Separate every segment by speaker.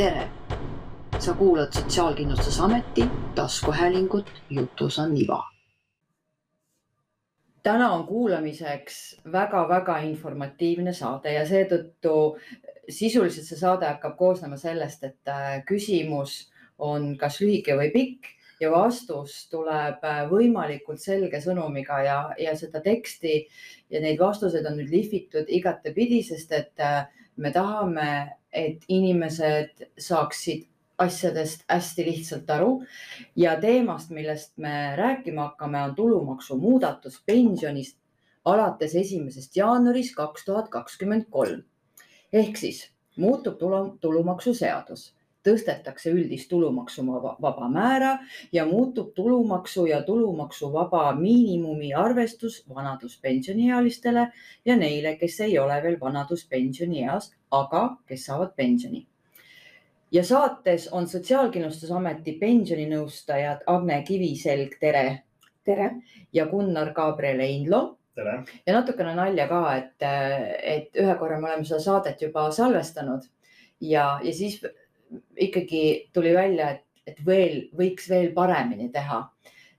Speaker 1: tere! sa kuulad Sotsiaalkindlustusameti taskuhäälingut Jutus on iva. täna on kuulamiseks väga-väga informatiivne saade ja seetõttu sisuliselt see saade hakkab koosnema sellest, et äh, küsimus on kas lühike või pikk ja vastus tuleb äh, võimalikult selge sõnumiga ja, ja seda teksti ja neid vastuseid on nüüd lihvitud igatepidi, sest et äh, me tahame, et inimesed saaksid asjadest hästi lihtsalt aru ja teemast, millest me rääkima hakkame, on tulumaksumuudatus pensionist alates esimesest jaanuarist kaks tuhat kakskümmend kolm. ehk siis muutub tulumaksuseadus tõstetakse üldist tulumaksuvaba määra ja muutub tulumaksu ja tulumaksuvaba miinimumi arvestus vanaduspensioniealistele ja neile, kes ei ole veel vanaduspensionieas, aga kes saavad pensioni. ja saates on Sotsiaalkindlustusameti pensioninõustajad Agne Kiviselg, tere.
Speaker 2: tere.
Speaker 1: ja Gunnar Gabriel Einlo
Speaker 3: tere!
Speaker 1: ja natukene nalja ka, et, et ühe korra me oleme seda saadet juba salvestanud ja, ja siis ikkagi tuli välja, et, et veel võiks veel paremini teha.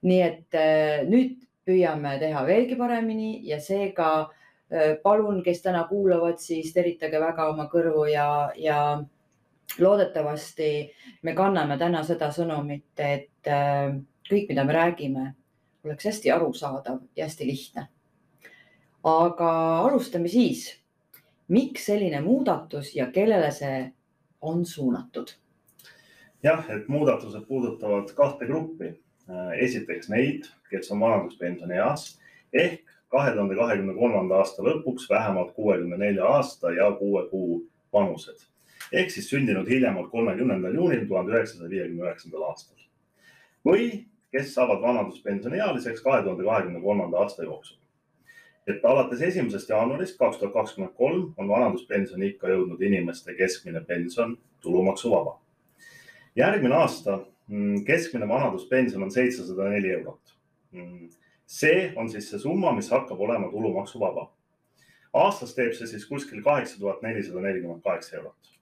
Speaker 1: nii et äh, nüüd püüame teha veelgi paremini ja seega äh, palun, kes täna kuulavad, siis teritage väga oma kõrvu ja, ja loodetavasti me kanname täna seda sõnumit, et äh, kõik, mida me räägime, oleks hästi arusaadav ja hästi lihtne. aga alustame siis. miks selline muudatus ja kellele see on suunatud?
Speaker 3: jah, et muudatused puudutavad kahte gruppi. Äh, esiteks neid, kes on vanaduspensionieas ehk kahe tuhande kahekümne kolmanda aasta lõpuks vähemalt kuuekümne nelja aasta ja kuue kuu vanused ehk siis sündinud hiljemalt kolmekümnendal juunil tuhande üheksasaja viiekümne üheksandal aastal. või kes saavad vanaduspensioniealiseks kahe tuhande kahekümne kolmanda aasta jooksul et alates esimesest jaanuarist kaks tuhat kakskümmend kolm on vanaduspensioniikka jõudnud inimeste keskmine pension tulumaksuvaba. järgmine aasta mm, keskmine vanaduspension on seitsesada neli eurot. Mm, see on siis see summa, mis hakkab olema tulumaksuvaba. aastas teeb see siis kuskil kaheksa tuhat nelisada nelikümmend kaheksa eurot.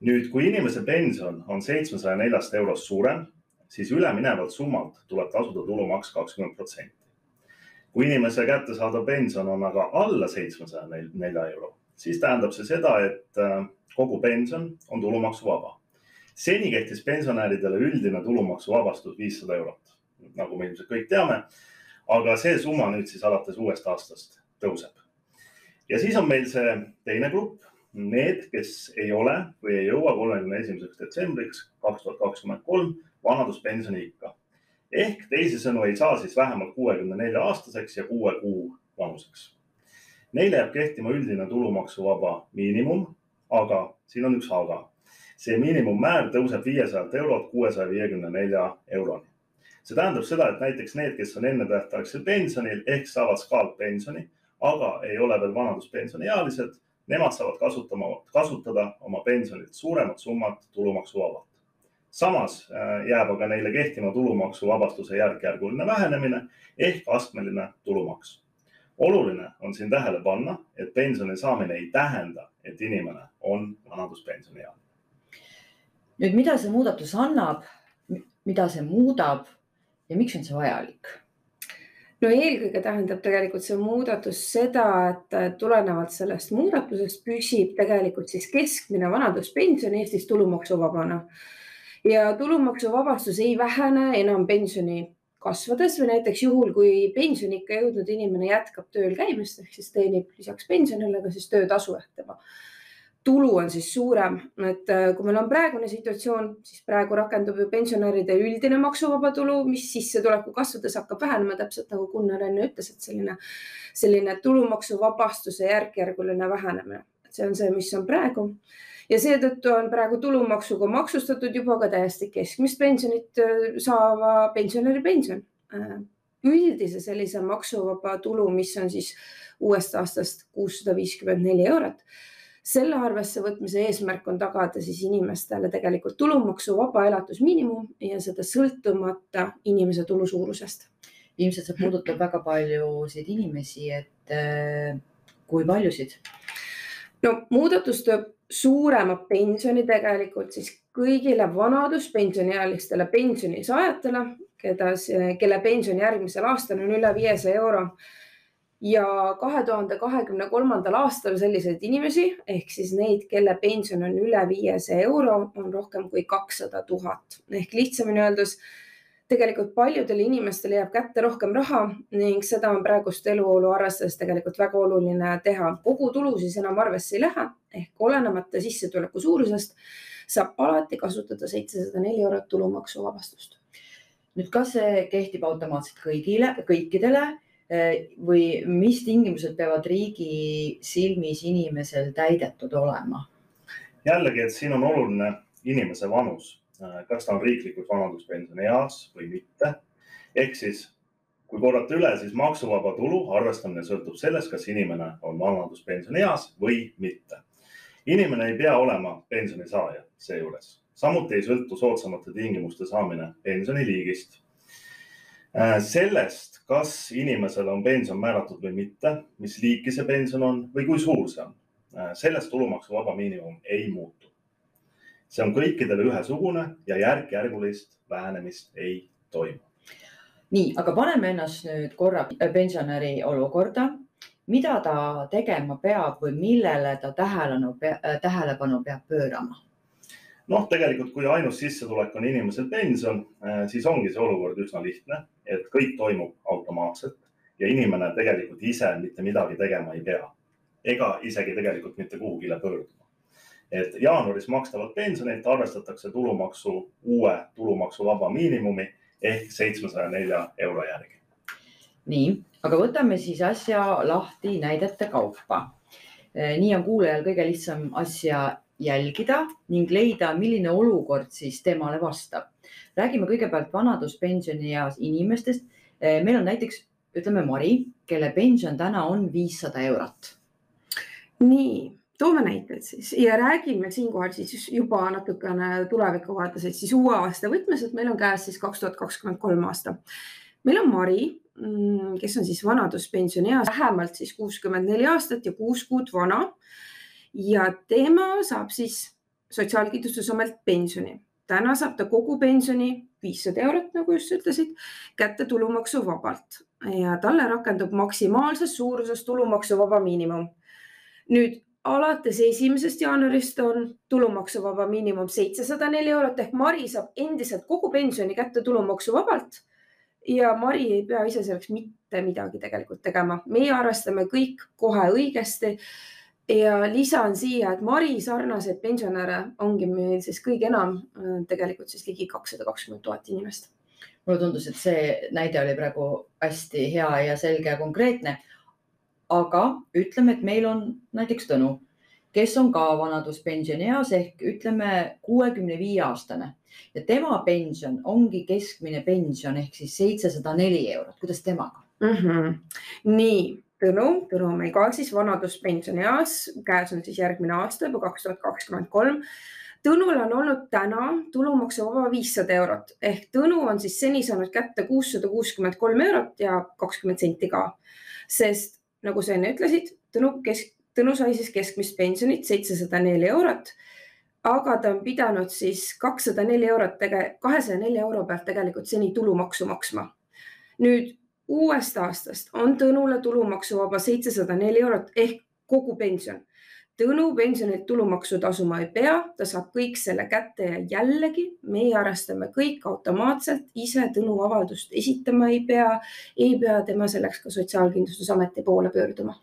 Speaker 3: nüüd, kui inimese pension on seitsmesaja neljast eurost suurem, siis üleminevalt summalt tuleb tasuda tulumaks kakskümmend protsenti kui inimese kättesaadav pension on aga alla seitsmesaja nelja euro, siis tähendab see seda, et äh, kogu pension on tulumaksuvaba. seni kehtis pensionäridele üldine tulumaksuvabastus viissada eurot, nagu me ilmselt kõik teame. aga see summa nüüd siis alates uuest aastast tõuseb. ja siis on meil see teine grupp, need, kes ei ole või ei jõua kolmekümne esimeseks detsembriks kaks tuhat kakskümmend kolm vanaduspensioniikka ehk teisisõnu ei saa siis vähemalt kuuekümne nelja aastaseks ja kuue kuu vanuseks. Neile jääb kehtima üldine tulumaksuvaba miinimum, aga siin on üks aga. see miinimummäär tõuseb viiesajalt eurolt kuuesaja viiekümne nelja euroni. see tähendab seda, et näiteks need, kes on ennetähtaegsel pensionil ehk saavad skaalpensioni, aga ei ole veel vanaduspensioniealised, nemad saavad kasutama, kasutada oma pensionilt suuremat summat tulumaksuvabalt samas äh, jääb aga neile kehtima tulumaksuvabastuse järk-järguline vähenemine ehk astmeline tulumaks. oluline on siin tähele panna, et pensioni saamine ei tähenda, et inimene on vanaduspensioniealine.
Speaker 1: nüüd, mida see muudatus annab, mida see muudab ja miks on see vajalik?
Speaker 2: no eelkõige tähendab tegelikult see muudatus seda, et tulenevalt sellest muudatusest püsib tegelikult siis keskmine vanaduspension Eestis tulumaksuvabana ja tulumaksuvabastus ei vähene enam pensioni kasvades või näiteks juhul, kui pensioniikka jõudnud inimene jätkab tööl käimist ehk siis teenib lisaks pensionile ka siis töötasu ehk tema tulu on siis suurem, et äh, kui meil on praegune situatsioon, siis praegu rakendub ju pensionäride üldine maksuvaba tulu, mis sissetuleku kasvades hakkab vähenema, täpselt nagu Gunnar enne ütles, et selline, selline tulumaksuvabastuse järk-järguline vähenemine, et see on see, mis on praegu ja seetõttu on praegu tulumaksuga maksustatud juba ka täiesti keskmist pensionit äh, saava pensionäri pension. Äh, üldise sellise maksuvaba tulu, mis on siis uuest aastast kuussada viiskümmend neli eurot. selle arvesse võtmise eesmärk on tagada siis inimestele tegelikult tulumaksuvaba elatusmiinimum ja seda sõltumata inimese tulu suurusest.
Speaker 1: ilmselt see puudutab väga paljusid inimesi, et äh, kui paljusid
Speaker 2: no muudatus toob suurema pensioni tegelikult siis kõigile vanaduspensioniealistele pensionisaajatele, keda, kelle pension järgmisel aastal on üle viiesaja euro. Ja kahe tuhande kahekümne kolmandal aastal selliseid inimesi ehk siis neid, kelle pension on üle viiesaja euro, on rohkem kui kakssada tuhat. Ehk lihtsamini öeldes tegelikult paljudele inimestele jääb kätte rohkem raha ning seda on praegust eluolu arvestades tegelikult väga oluline teha. kogutulu siis enam arvesse ei lähe ehk olenemata sissetuleku suurusest saab alati kasutada seitsesada neli eurot tulumaksuvabastust.
Speaker 1: nüüd, kas see kehtib automaatselt kõigile, kõikidele eh, või mis tingimused peavad riigi silmis inimesel täidetud olema?
Speaker 3: jällegi, et siin on oluline inimese vanus kas ta on riiklikult vanaduspensionieas või mitte. ehk siis, kui korrata üle, siis maksuvaba tulu arvestamine sõltub sellest, kas inimene on vanaduspensionieas või mitte. inimene ei pea olema pensionisaaja seejuures, samuti ei sõltu soodsamate tingimuste saamine pensioniliigist äh, sellest, kas inimesele on pension määratud või mitte, mis liiki see pension on või kui suur see on, äh, sellest tulumaksuvaba miinimum ei muutu see on kõikidele ühesugune ja järk-järgulist vähenemist ei toimu.
Speaker 1: nii, aga paneme ennast nüüd korra pensionäri olukorda. mida ta tegema peab või millele ta tähelepanu, tähelepanu peab pöörama?
Speaker 3: noh, tegelikult, kui ainus sissetulek on inimesel pension, eh, siis ongi see olukord üsna lihtne, et kõik toimub automaatselt ja inimene tegelikult ise mitte midagi tegema ei pea ega isegi tegelikult mitte kuhugile pöörduma et jaanuaris makstavat pensionit arvestatakse tulumaksu, uue tulumaksuvaba miinimumi ehk seitsmesaja nelja euro järgi.
Speaker 1: nii, aga võtame siis asja lahti näidete kaupa. Eh, nii on kuulajal kõige lihtsam asja jälgida ning leida, milline olukord siis temale vastab. räägime kõigepealt vanaduspensionieas inimestest. Eh, meil on näiteks, ütleme Mari, kelle pension täna on viissada eurot.
Speaker 2: nii toome näiteid siis ja räägime siinkohal siis juba natukene tuleviku vaates, et siis uue aasta võtmes, et meil on käes siis kaks tuhat kakskümmend kolm aasta. meil on Mari, mm, kes on siis vanaduspensionieas vähemalt siis kuuskümmend neli aastat ja kuus kuud vana. ja tema saab siis Sotsiaalkindlustusametilt pensioni. täna saab ta kogu pensioni viissada eurot, nagu just ütlesid, kätte tulumaksuvabalt ja talle rakendub maksimaalses suuruses tulumaksuvaba miinimum. nüüd alates esimesest jaanuarist on tulumaksuvaba miinimum seitsesada neli eurot ehk Mari saab endiselt kogu pensioni kätte tulumaksuvabalt. ja Mari ei pea ise selleks mitte midagi tegelikult tegema, meie arvestame kõik kohe õigesti. ja lisan siia, et Mari sarnaseid pensionäre ongi meil siis kõige enam tegelikult siis ligi kakssada kakskümmend tuhat inimest.
Speaker 1: mulle tundus, et see näide oli praegu hästi hea ja selge ja konkreetne aga ütleme, et meil on näiteks Tõnu, kes on ka vanaduspensionieas ehk ütleme kuuekümne viie aastane ja tema pension ongi keskmine pension ehk siis seitsesada neli eurot. kuidas temaga
Speaker 2: mm? -hmm. nii, Tõnu, Tõnu on meil ka siis vanaduspensionieas, käes on siis järgmine aasta juba kaks tuhat kakskümmend kolm Tõnul on olnud täna tulumaksuvaba viissada eurot ehk Tõnu on siis seni saanud kätte kuussada kuuskümmend kolm eurot ja kakskümmend senti ka, sest nagu sa enne ütlesid, Tõnu kesk, Tõnu sai siis keskmist pensionit seitsesada neli eurot. aga ta on pidanud siis kakssada neli eurot kahesaja nelja euro pealt tegelikult seni tulumaksu maksma. nüüd uuest aastast on Tõnule tulumaksuvaba seitsesada neli eurot ehk kogu pension Tõnu pensionilt tulumaksu tasuma ei pea, ta saab kõik selle kätte ja jällegi meie arvestame kõik automaatselt, ise Tõnu avaldust esitama ei pea, ei pea tema selleks ka Sotsiaalkindlustusameti poole pöörduma.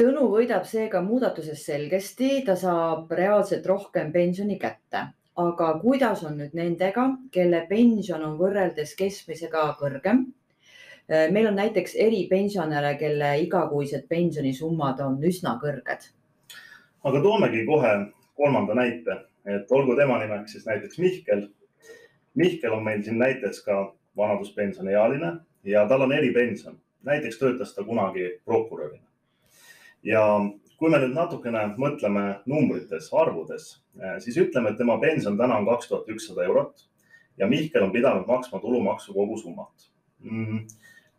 Speaker 1: Tõnu võidab seega muudatusest selgesti, ta saab reaalselt rohkem pensioni kätte, aga kuidas on nüüd nendega, kelle pension on võrreldes keskmisega kõrgem? meil on näiteks eripensionäre, kelle igakuised pensionisummad on üsna kõrged
Speaker 3: aga toomegi kohe kolmanda näite, et olgu tema nimeks siis näiteks Mihkel. Mihkel on meil siin näiteks ka vanaduspensioniealine ja tal on eripension, näiteks töötas ta kunagi prokurörina. ja kui me nüüd natukene mõtleme numbrites, arvudes, siis ütleme, et tema pension täna on kaks tuhat ükssada eurot ja Mihkel on pidanud maksma tulumaksu kogu summat mm,.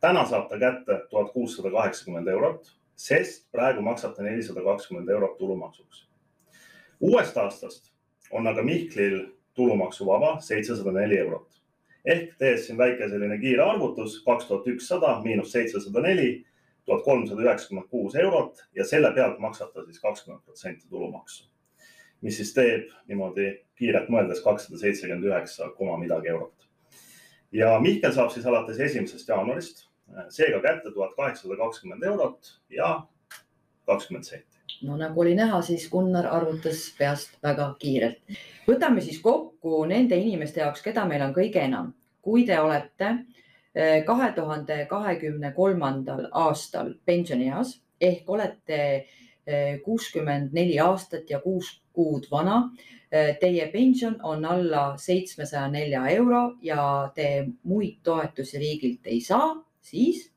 Speaker 3: täna saab ta kätte tuhat kuussada kaheksakümmend eurot sest praegu maksab ta nelisada kakskümmend eurot tulumaksuks. uuest aastast on aga Mihklil tulumaksuvaba seitsesada neli eurot ehk tehes siin väike selline kiire arvutus, kaks tuhat ükssada miinus seitsesada neli, tuhat kolmsada üheksakümmend kuus eurot ja selle pealt maksab ta siis kakskümmend protsenti tulumaksu. mis siis teeb niimoodi kiirelt mõeldes kakssada seitsekümmend üheksa koma midagi eurot. ja Mihkel saab siis alates esimesest jaanuarist seega kätte tuhat kaheksasada kakskümmend eurot ja kakskümmend senti
Speaker 1: no nagu oli näha, siis Gunnar arvutas peast väga kiirelt. võtame siis kokku nende inimeste jaoks, keda meil on kõige enam. kui te olete eh, kahe tuhande kahekümne kolmandal aastal pensionieas ehk olete eh, kuuskümmend neli aastat ja kuus kuud vana. Eh, teie pension on alla seitsmesaja nelja euro ja te muid toetusi riigilt ei saa, siis?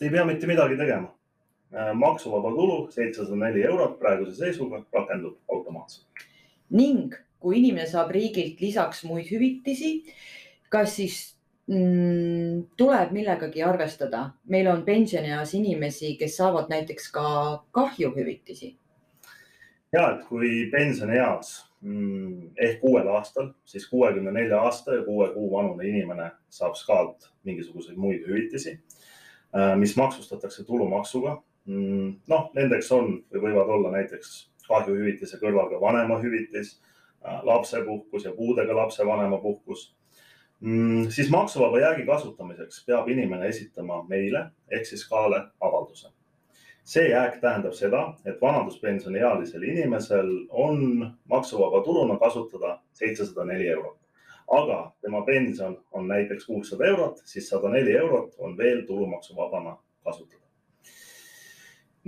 Speaker 3: Ei pea mitte midagi tegema Äh, maksuvaba tulu seitsesada neli eurot praeguse seisuga rakendub automaatselt.
Speaker 1: ning kui inimene saab riigilt lisaks muid hüvitisi, kas siis mm, tuleb millegagi arvestada? meil on pensionieas inimesi, kes saavad näiteks ka kahjuhüvitisi.
Speaker 3: ja, et kui pensionieas ehk uuel aastal, siis kuuekümne nelja aasta ja kuue kuu vanune inimene saab SKA-lt mingisuguseid muid hüvitisi, äh, mis maksustatakse tulumaksuga Mm, noh, nendeks on või võivad olla näiteks kahjuhüvitise kõrval ka vanemahüvitis, äh, lapsepuhkus ja puudega lapse vanemapuhkus. Mm, siis maksuvaba jäägi kasutamiseks peab inimene esitama meile ehk siis K-le avalduse. See jääk tähendab seda, et vanaduspensioniealisel inimesel on maksuvaba tuluna kasutada seitsesada neli eurot. Aga tema pension on näiteks kuussada eurot, siis sada neli eurot on veel tulumaksuvabana kasutada.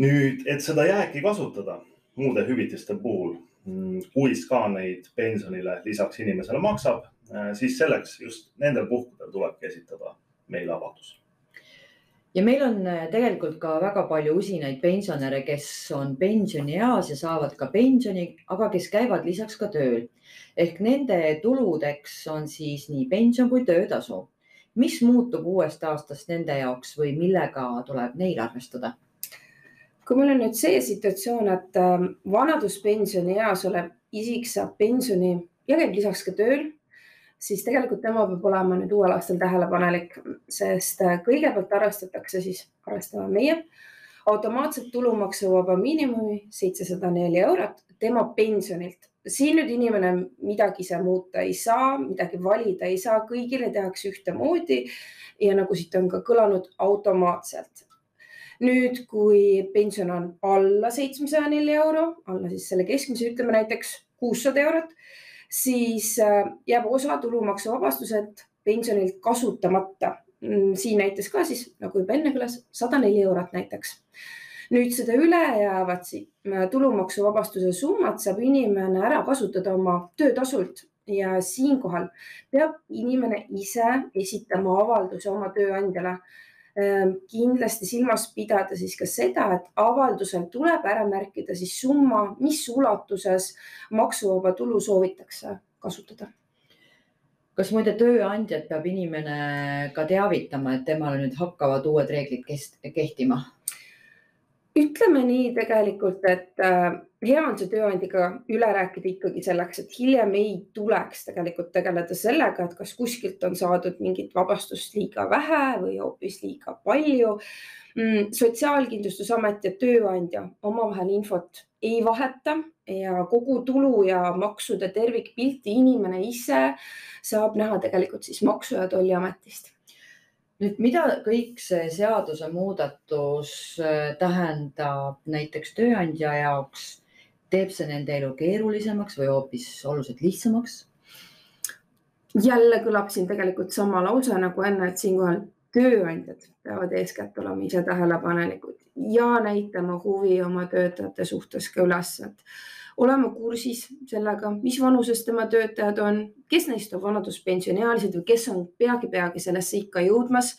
Speaker 3: Nüüd, et seda jääki kasutada muude hüvitiste puhul, mm, kui SKA neid pensionile lisaks inimesele maksab, äh, siis selleks just nendel puhkudel tulebki esitada meiliavaldus
Speaker 1: ja meil on äh, tegelikult ka väga palju usinaid pensionäre, kes on pensionieas ja saavad ka pensioni, aga kes käivad lisaks ka tööl. ehk nende tuludeks on siis nii pension kui töötasu. mis muutub uuest aastast nende jaoks või millega tuleb neil arvestada?
Speaker 2: kui meil on nüüd see situatsioon, et ähm, vanaduspensioni eas olev isik saab pensioni ja käib lisaks ka tööl, siis tegelikult tema peab olema nüüd uuel aastal tähelepanelik, sest äh, kõigepealt arvestatakse siis, arvestame meie, automaatselt tulumaksuvaba miinimumi seitsesada neli eurot tema pensionilt. siin nüüd inimene midagi ise muuta ei saa, midagi valida ei saa, kõigile tehakse ühtemoodi ja nagu siit on ka kõlanud automaatselt nüüd, kui pension on alla seitsmesaja nelja euro, alla siis selle keskmise, ütleme näiteks kuussada eurot, siis äh, jääb osa tulumaksuvabastuselt pensionilt kasutamata. Mm, siin näitas ka siis nagu juba enne kõlas, sada neli eurot näiteks. nüüd seda ülejäävat äh, tulumaksuvabastuse summat saab inimene ära kasutada oma töötasult ja siinkohal peab inimene ise esitama avalduse oma tööandjale kindlasti silmas pidada siis ka seda, et avaldusel tuleb ära märkida siis summa, mis ulatuses maksuvaba tulu soovitakse kasutada.
Speaker 1: kas muide tööandjat peab inimene ka teavitama, et temale nüüd hakkavad uued reeglid kehtima?
Speaker 2: Ütleme nii tegelikult, et äh, hea on see tööandjaga üle rääkida ikkagi selleks, et hiljem ei tuleks tegelikult tegeleda sellega, et kas kuskilt on saadud mingit vabastust liiga vähe või hoopis liiga palju. Mm, sotsiaalkindlustusamet ja tööandja omavahel infot ei vaheta ja kogu tulu ja maksude tervikpilti inimene ise saab näha tegelikult siis Maksu- ja Tolliametist
Speaker 1: nüüd, mida kõik see seadusemuudatus äh, tähendab näiteks tööandja jaoks, teeb see nende elu keerulisemaks või hoopis oluliselt lihtsamaks?
Speaker 2: jälle kõlab siin tegelikult sama lause nagu enne, et siinkohal tööandjad peavad eeskätt olema ise tähelepanelikud ja näitama huvi oma töötajate suhtes ka üles, et olema kursis sellega, mis vanuses tema töötajad on, kes neist on vanaduspensioniealised või kes on peagi-peagi sellesse ikka jõudmas.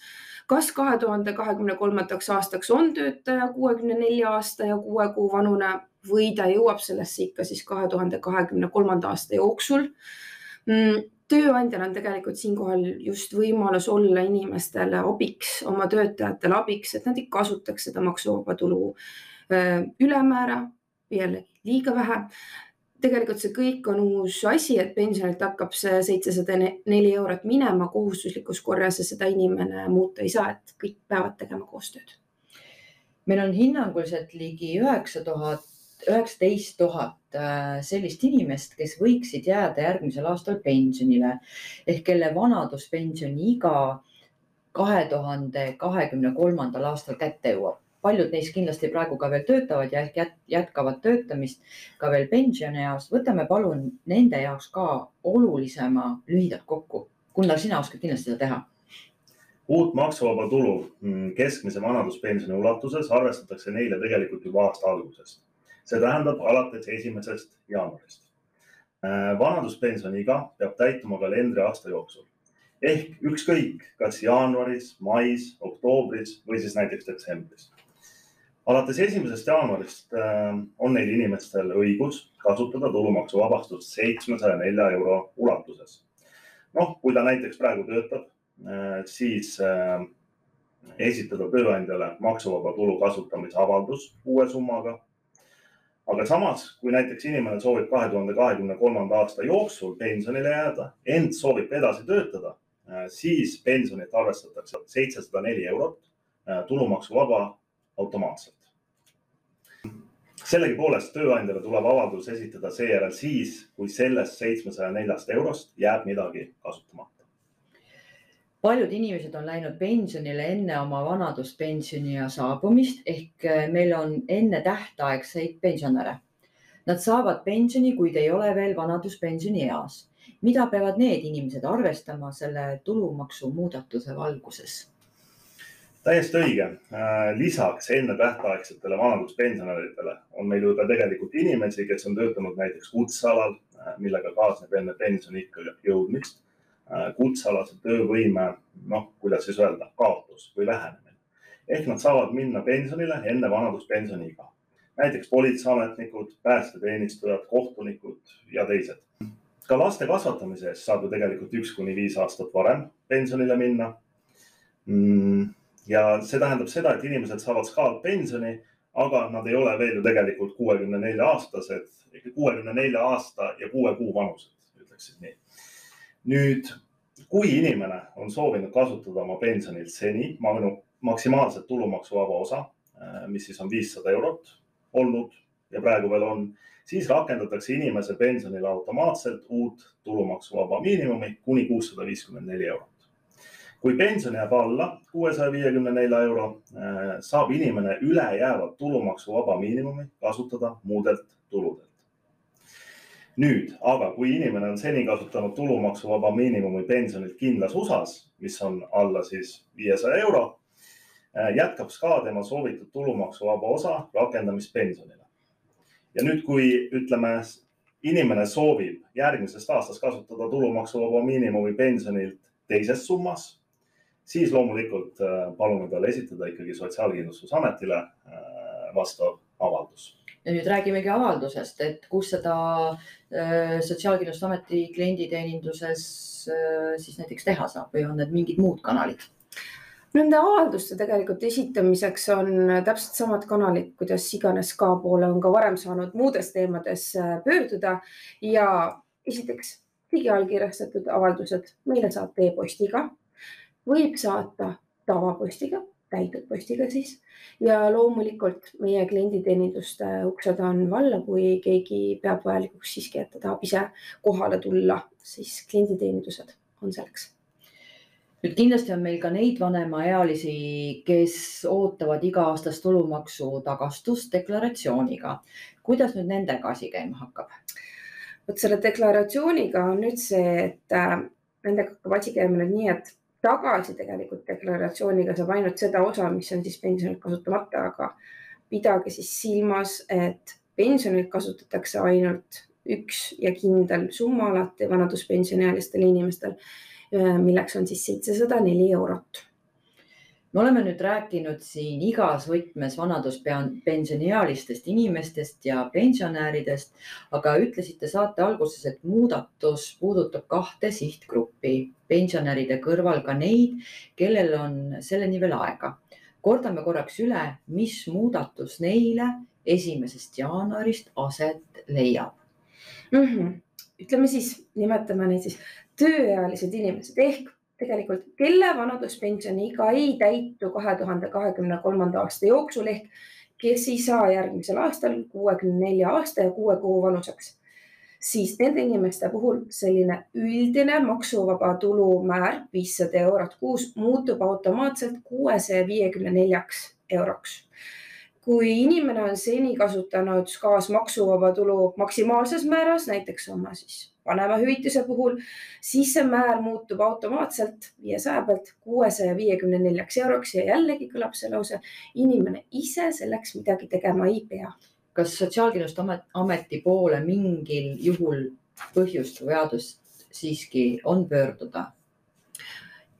Speaker 2: kas kahe tuhande kahekümne kolmandaks aastaks on töötaja kuuekümne nelja aasta ja kuue kuu vanune või ta jõuab sellesse ikka siis kahe tuhande kahekümne kolmanda aasta jooksul. Mm, tööandjal on tegelikult siinkohal just võimalus olla inimestele abiks, oma töötajatele abiks, et nad ei kasutaks seda maksuvaba tulu ülemäära, jällegi liiga vähe tegelikult see kõik on uus asi, et pensionilt hakkab see seitsesada neli eurot minema kohustuslikus korras ja seda inimene muuta ei saa, et kõik peavad tegema koostööd.
Speaker 1: meil on hinnanguliselt ligi üheksa tuhat, üheksateist tuhat äh, sellist inimest, kes võiksid jääda järgmisel aastal pensionile ehk kelle vanaduspensioni iga kahe tuhande kahekümne kolmandal aastal kätte jõuab paljud neist kindlasti praegu ka veel töötavad ja ehk jätkavad töötamist ka veel pensionieas. võtame palun nende jaoks ka olulisema lühidalt kokku. Gunnar, sina oskad kindlasti seda teha
Speaker 3: uut maksuvaba tulu mm, keskmise vanaduspensioni ulatuses arvestatakse neile tegelikult juba aasta algusest. See tähendab alates esimesest jaanuarist. Äh, vanaduspensioniiga peab täituma kalendriaasta jooksul ehk ükskõik, kas jaanuaris, mais, oktoobris või siis näiteks detsembris alates esimesest jaanuarist äh, on neil inimestel õigus kasutada tulumaksuvabastust seitsmesaja nelja euro ulatuses. noh, kui ta näiteks praegu töötab, äh, siis esitada tööandjale maksuvaba tulu kasutamise avaldus uue summaga. Aga samas, kui näiteks inimene soovib kahe tuhande kahekümne kolmanda aasta jooksul pensionile jääda, ent soovib edasi töötada, siis pensionit arvestatakse seitsesada neli eurot tulumaksuvaba automaatselt. sellegipoolest tööandjale tuleb avaldus esitada seejärel siis, kui sellest seitsmesaja neljast eurost jääb midagi kasutamata.
Speaker 1: Paljud inimesed on läinud pensionile enne oma vanaduspensioniea saabumist ehk eh, meil on enne tähtaegseid pensionäre. Nad saavad pensioni, kuid ei ole veel vanaduspensionieas. mida peavad need inimesed arvestama selle tulumaksu muudatuse valguses?
Speaker 3: täiesti õige. Äh, lisaks ennetähtaegsetele vanaduspensionäridele on meil ju ka tegelikult inimesi, kes on töötanud näiteks kutsealal, äh, millega kaasneb enne pensioniikka jõudmist kutsealase töövõime, noh, kuidas siis öelda, kaotus või vähenemine. ehk nad saavad minna pensionile enne vanaduspensioniiga. näiteks politseiametnikud, päästeteenistujad, kohtunikud ja teised. ka laste kasvatamise eest saab ju tegelikult üks kuni viis aastat varem pensionile minna mm ja see tähendab seda, et inimesed saavad skaatpensioni, aga nad ei ole veel ju tegelikult kuuekümne nelja aastased, kuuekümne nelja aasta ja kuue kuu vanused, ütleksin nii. Nüüd, kui inimene on soovinud kasutada oma pensionilt seni maksimaalset tulumaksuvaba osa, äh, mis siis on viissada eurot olnud ja praegu veel on, siis rakendatakse inimese pensionile automaatselt uut tulumaksuvaba miinimumi kuni kuussada viiskümmend neli eurot kui pension jääb alla kuuesaja viiekümne nelja euro, äh, saab inimene ülejäävat tulumaksuvaba miinimumi kasutada muudelt tuludelt. Nüüd aga, kui inimene on seni kasutanud tulumaksuvaba miinimumi pensionilt kindlas osas, mis on alla siis viiesaja euro, äh, jätkab SKA tema soovitud tulumaksuvaba osa rakendamist pensionile. ja nüüd, kui ütleme, inimene soovib järgmisest aastast kasutada tulumaksuvaba miinimumi pensionilt teises summas siis loomulikult äh, palume tal esitada ikkagi Sotsiaalkindlustusametile äh, vastav.
Speaker 1: Ja nüüd räägimegi avaldusest, et kus seda äh, Sotsiaalkindlustusameti klienditeeninduses siis näiteks teha saab või on need mingid muud kanalid?
Speaker 2: Nende avalduste tegelikult esitamiseks on täpselt samad kanalid, kuidas iganes ka poole on ka varem saanud muudes teemades pöörduda. Ja esiteks digiallkirjastatud avaldused. Meile saate e-postiga võib saata tavapostiga, täidetud postiga siis ja loomulikult meie klienditeeninduste uksed on valla, kui keegi peab vajalikuks siiski, et ta tahab ise kohale tulla, siis klienditeenindused on selleks
Speaker 1: nüüd kindlasti on meil ka neid vanemaealisi, kes ootavad iga-aastast tulumaksu tagastust deklaratsiooniga. kuidas nüüd nendega asi käima hakkab?
Speaker 2: vot selle deklaratsiooniga on nüüd see, et äh, nendega hakkab asi käima nüüd nii, et tagasi tegelikult deklaratsiooniga saab ainult seda osa, mis on siis pensionilt kasutamata, aga pidage siis silmas, et pensionilt kasutatakse ainult üks ja kindel summa alati vanaduspensioniealistel inimestel, milleks on siis seitsesada neli eurot.
Speaker 1: Me oleme nüüd rääkinud siin igas võtmes vanaduspensioniealistest inimestest ja pensionäridest, aga ütlesite saate alguses, et muudatus puudutab kahte sihtgruppi, pensionäride kõrval ka neid, kellel on selleni veel aega. kordame korraks üle, mis muudatus neile esimesest jaanuarist aset leiab
Speaker 2: mm. -hmm. ütleme siis, nimetame neid siis tööealised inimesed ehk tegelikult, kelle vanaduspensioni iga ei täitu kahe tuhande kahekümne kolmanda aasta jooksul ehk kes ei saa järgmisel aastal kuuekümne nelja aasta ja kuue kuu vanuseks, siis nende inimeste puhul selline üldine maksuvaba tulumäär viissada eurot kuus muutub automaatselt kuuesaja viiekümne neljaks euroks kui inimene on seni kasutanud SKA-s maksuvaba tulu maksimaalses määras, näiteks oma siis vanemahüvitise puhul, siis see määr muutub automaatselt viiesaja pealt kuuesaja viiekümne neljaks euroks ja jällegi kõlab see lause, inimene ise selleks midagi tegema ei pea.
Speaker 1: Kas Sotsiaalkindlustusameti poole mingil juhul põhjust või vajadust siiski on pöörduda?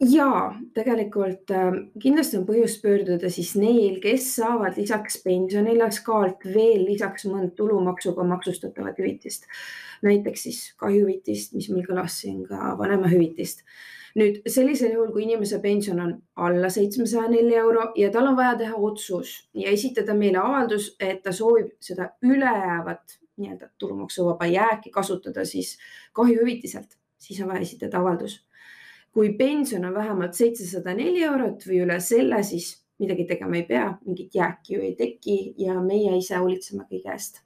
Speaker 2: ja tegelikult äh, kindlasti on põhjust pöörduda siis neil, kes saavad lisaks pensionile SKA-lt veel lisaks mõnd tulumaksuga maksustatavat hüvitist. näiteks siis kahjuhüvitist, mis meil kõlas siin ka vanemahüvitist. Nüüd sellisel juhul, kui inimese pension on alla seitsmesaja nelja euro ja tal on vaja teha otsus ja esitada meile avaldus, et ta soovib seda ülejäävat nii-öelda tulumaksuvaba jääki kasutada siis kahjuhüvitiselt, siis on vaja esitada avaldus kui pension on vähemalt seitsesada neli eurot või üle selle, siis midagi tegema ei pea, mingit jääki ju ei teki ja meie ise hoolitseme kõige eest.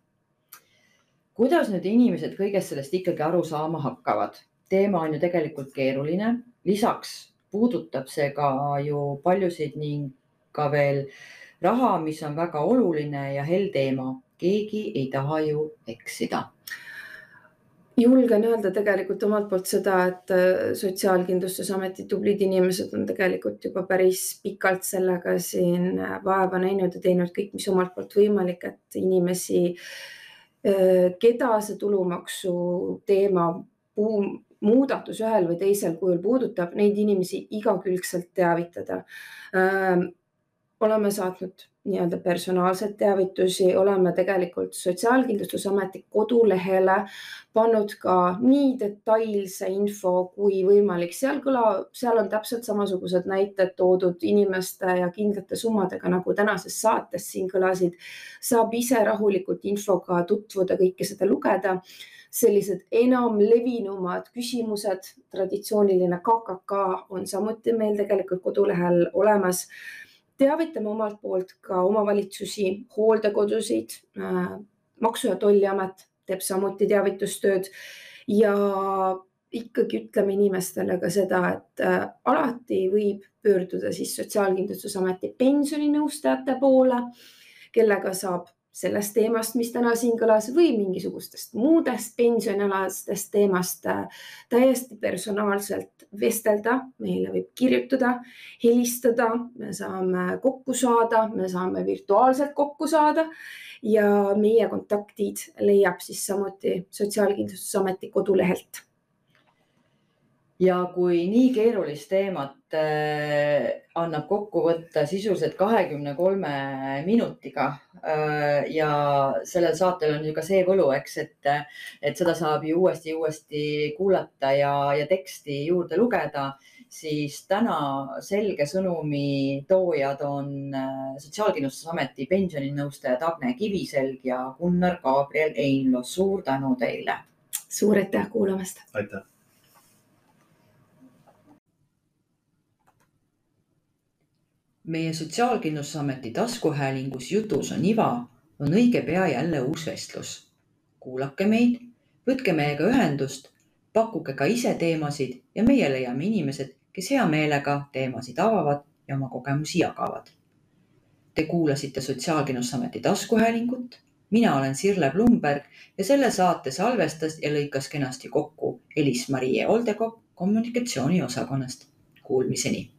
Speaker 1: kuidas nüüd inimesed kõigest sellest ikkagi aru saama hakkavad? teema on ju tegelikult keeruline, lisaks puudutab see ka ju paljusid ning ka veel raha, mis on väga oluline ja hell teema. keegi ei taha ju eksida
Speaker 2: julgen öelda tegelikult omalt poolt seda, et äh, Sotsiaalkindlustusameti tublid inimesed on tegelikult juba päris pikalt sellega siin äh, vaeva näinud ja teinud kõik, mis omalt poolt võimalik, et inimesi, äh, keda see tulumaksu teema muudatus ühel või teisel kujul puudutab, neid inimesi igakülgselt teavitada oleme saatnud nii-öelda personaalseid teavitusi, oleme tegelikult Sotsiaalkindlustusameti kodulehele pannud ka nii detailse info kui võimalik, seal kõla, seal on täpselt samasugused näited toodud inimeste ja kindlate summadega, nagu tänases saates siin kõlasid. saab ise rahulikult infoga tutvuda, kõike seda lugeda. Sellised enam levinumad küsimused, traditsiooniline KKK on samuti meil tegelikult kodulehel olemas teavitame omalt poolt ka omavalitsusi, hooldekodusid. Äh, maksu- ja Tolliamet teeb samuti teavitustööd ja ikkagi ütleme inimestele ka seda, et äh, alati võib pöörduda siis Sotsiaalkindlustusameti pensioninõustajate poole, kellega saab sellest teemast, mis täna siin kõlas või mingisugustest muudest pensionialastest teemast äh, täiesti personaalselt vestelda, meile võib kirjutada, helistada, me saame kokku saada, me saame virtuaalselt kokku saada. Ja meie kontaktid leiab siis samuti Sotsiaalkindlustusameti kodulehelt
Speaker 1: ja kui nii keerulist teemat äh, annab kokku võtta sisuliselt kahekümne kolme minutiga äh, ja sellel saatel on ju ka see võlu, eks, et, et seda saab ju uuesti, uuesti kuulata ja, ja teksti juurde lugeda, siis täna selge sõnumi toojad on äh, Sotsiaalkindlustusameti pensioninõustajad Agne Kiviselg ja Gunnar Gabriel Einlo. suur tänu teile.
Speaker 2: suur aitäh kuulamast.
Speaker 3: aitäh
Speaker 1: meie Sotsiaalkindlustusameti taskuhäälingus Jutus on iva on õige pea jälle uus vestlus. kuulake meid, võtke meiega ühendust, pakkuge ka ise teemasid ja meie leiame inimesed, kes hea meelega teemasid avavad ja oma kogemusi jagavad. Te kuulasite Sotsiaalkindlustusameti taskuhäälingut. mina olen Sirle Blumberg ja selle saate salvestas ja lõikas kenasti kokku Elis-Marie Oldekop kommunikatsiooniosakonnast. Kuulmiseni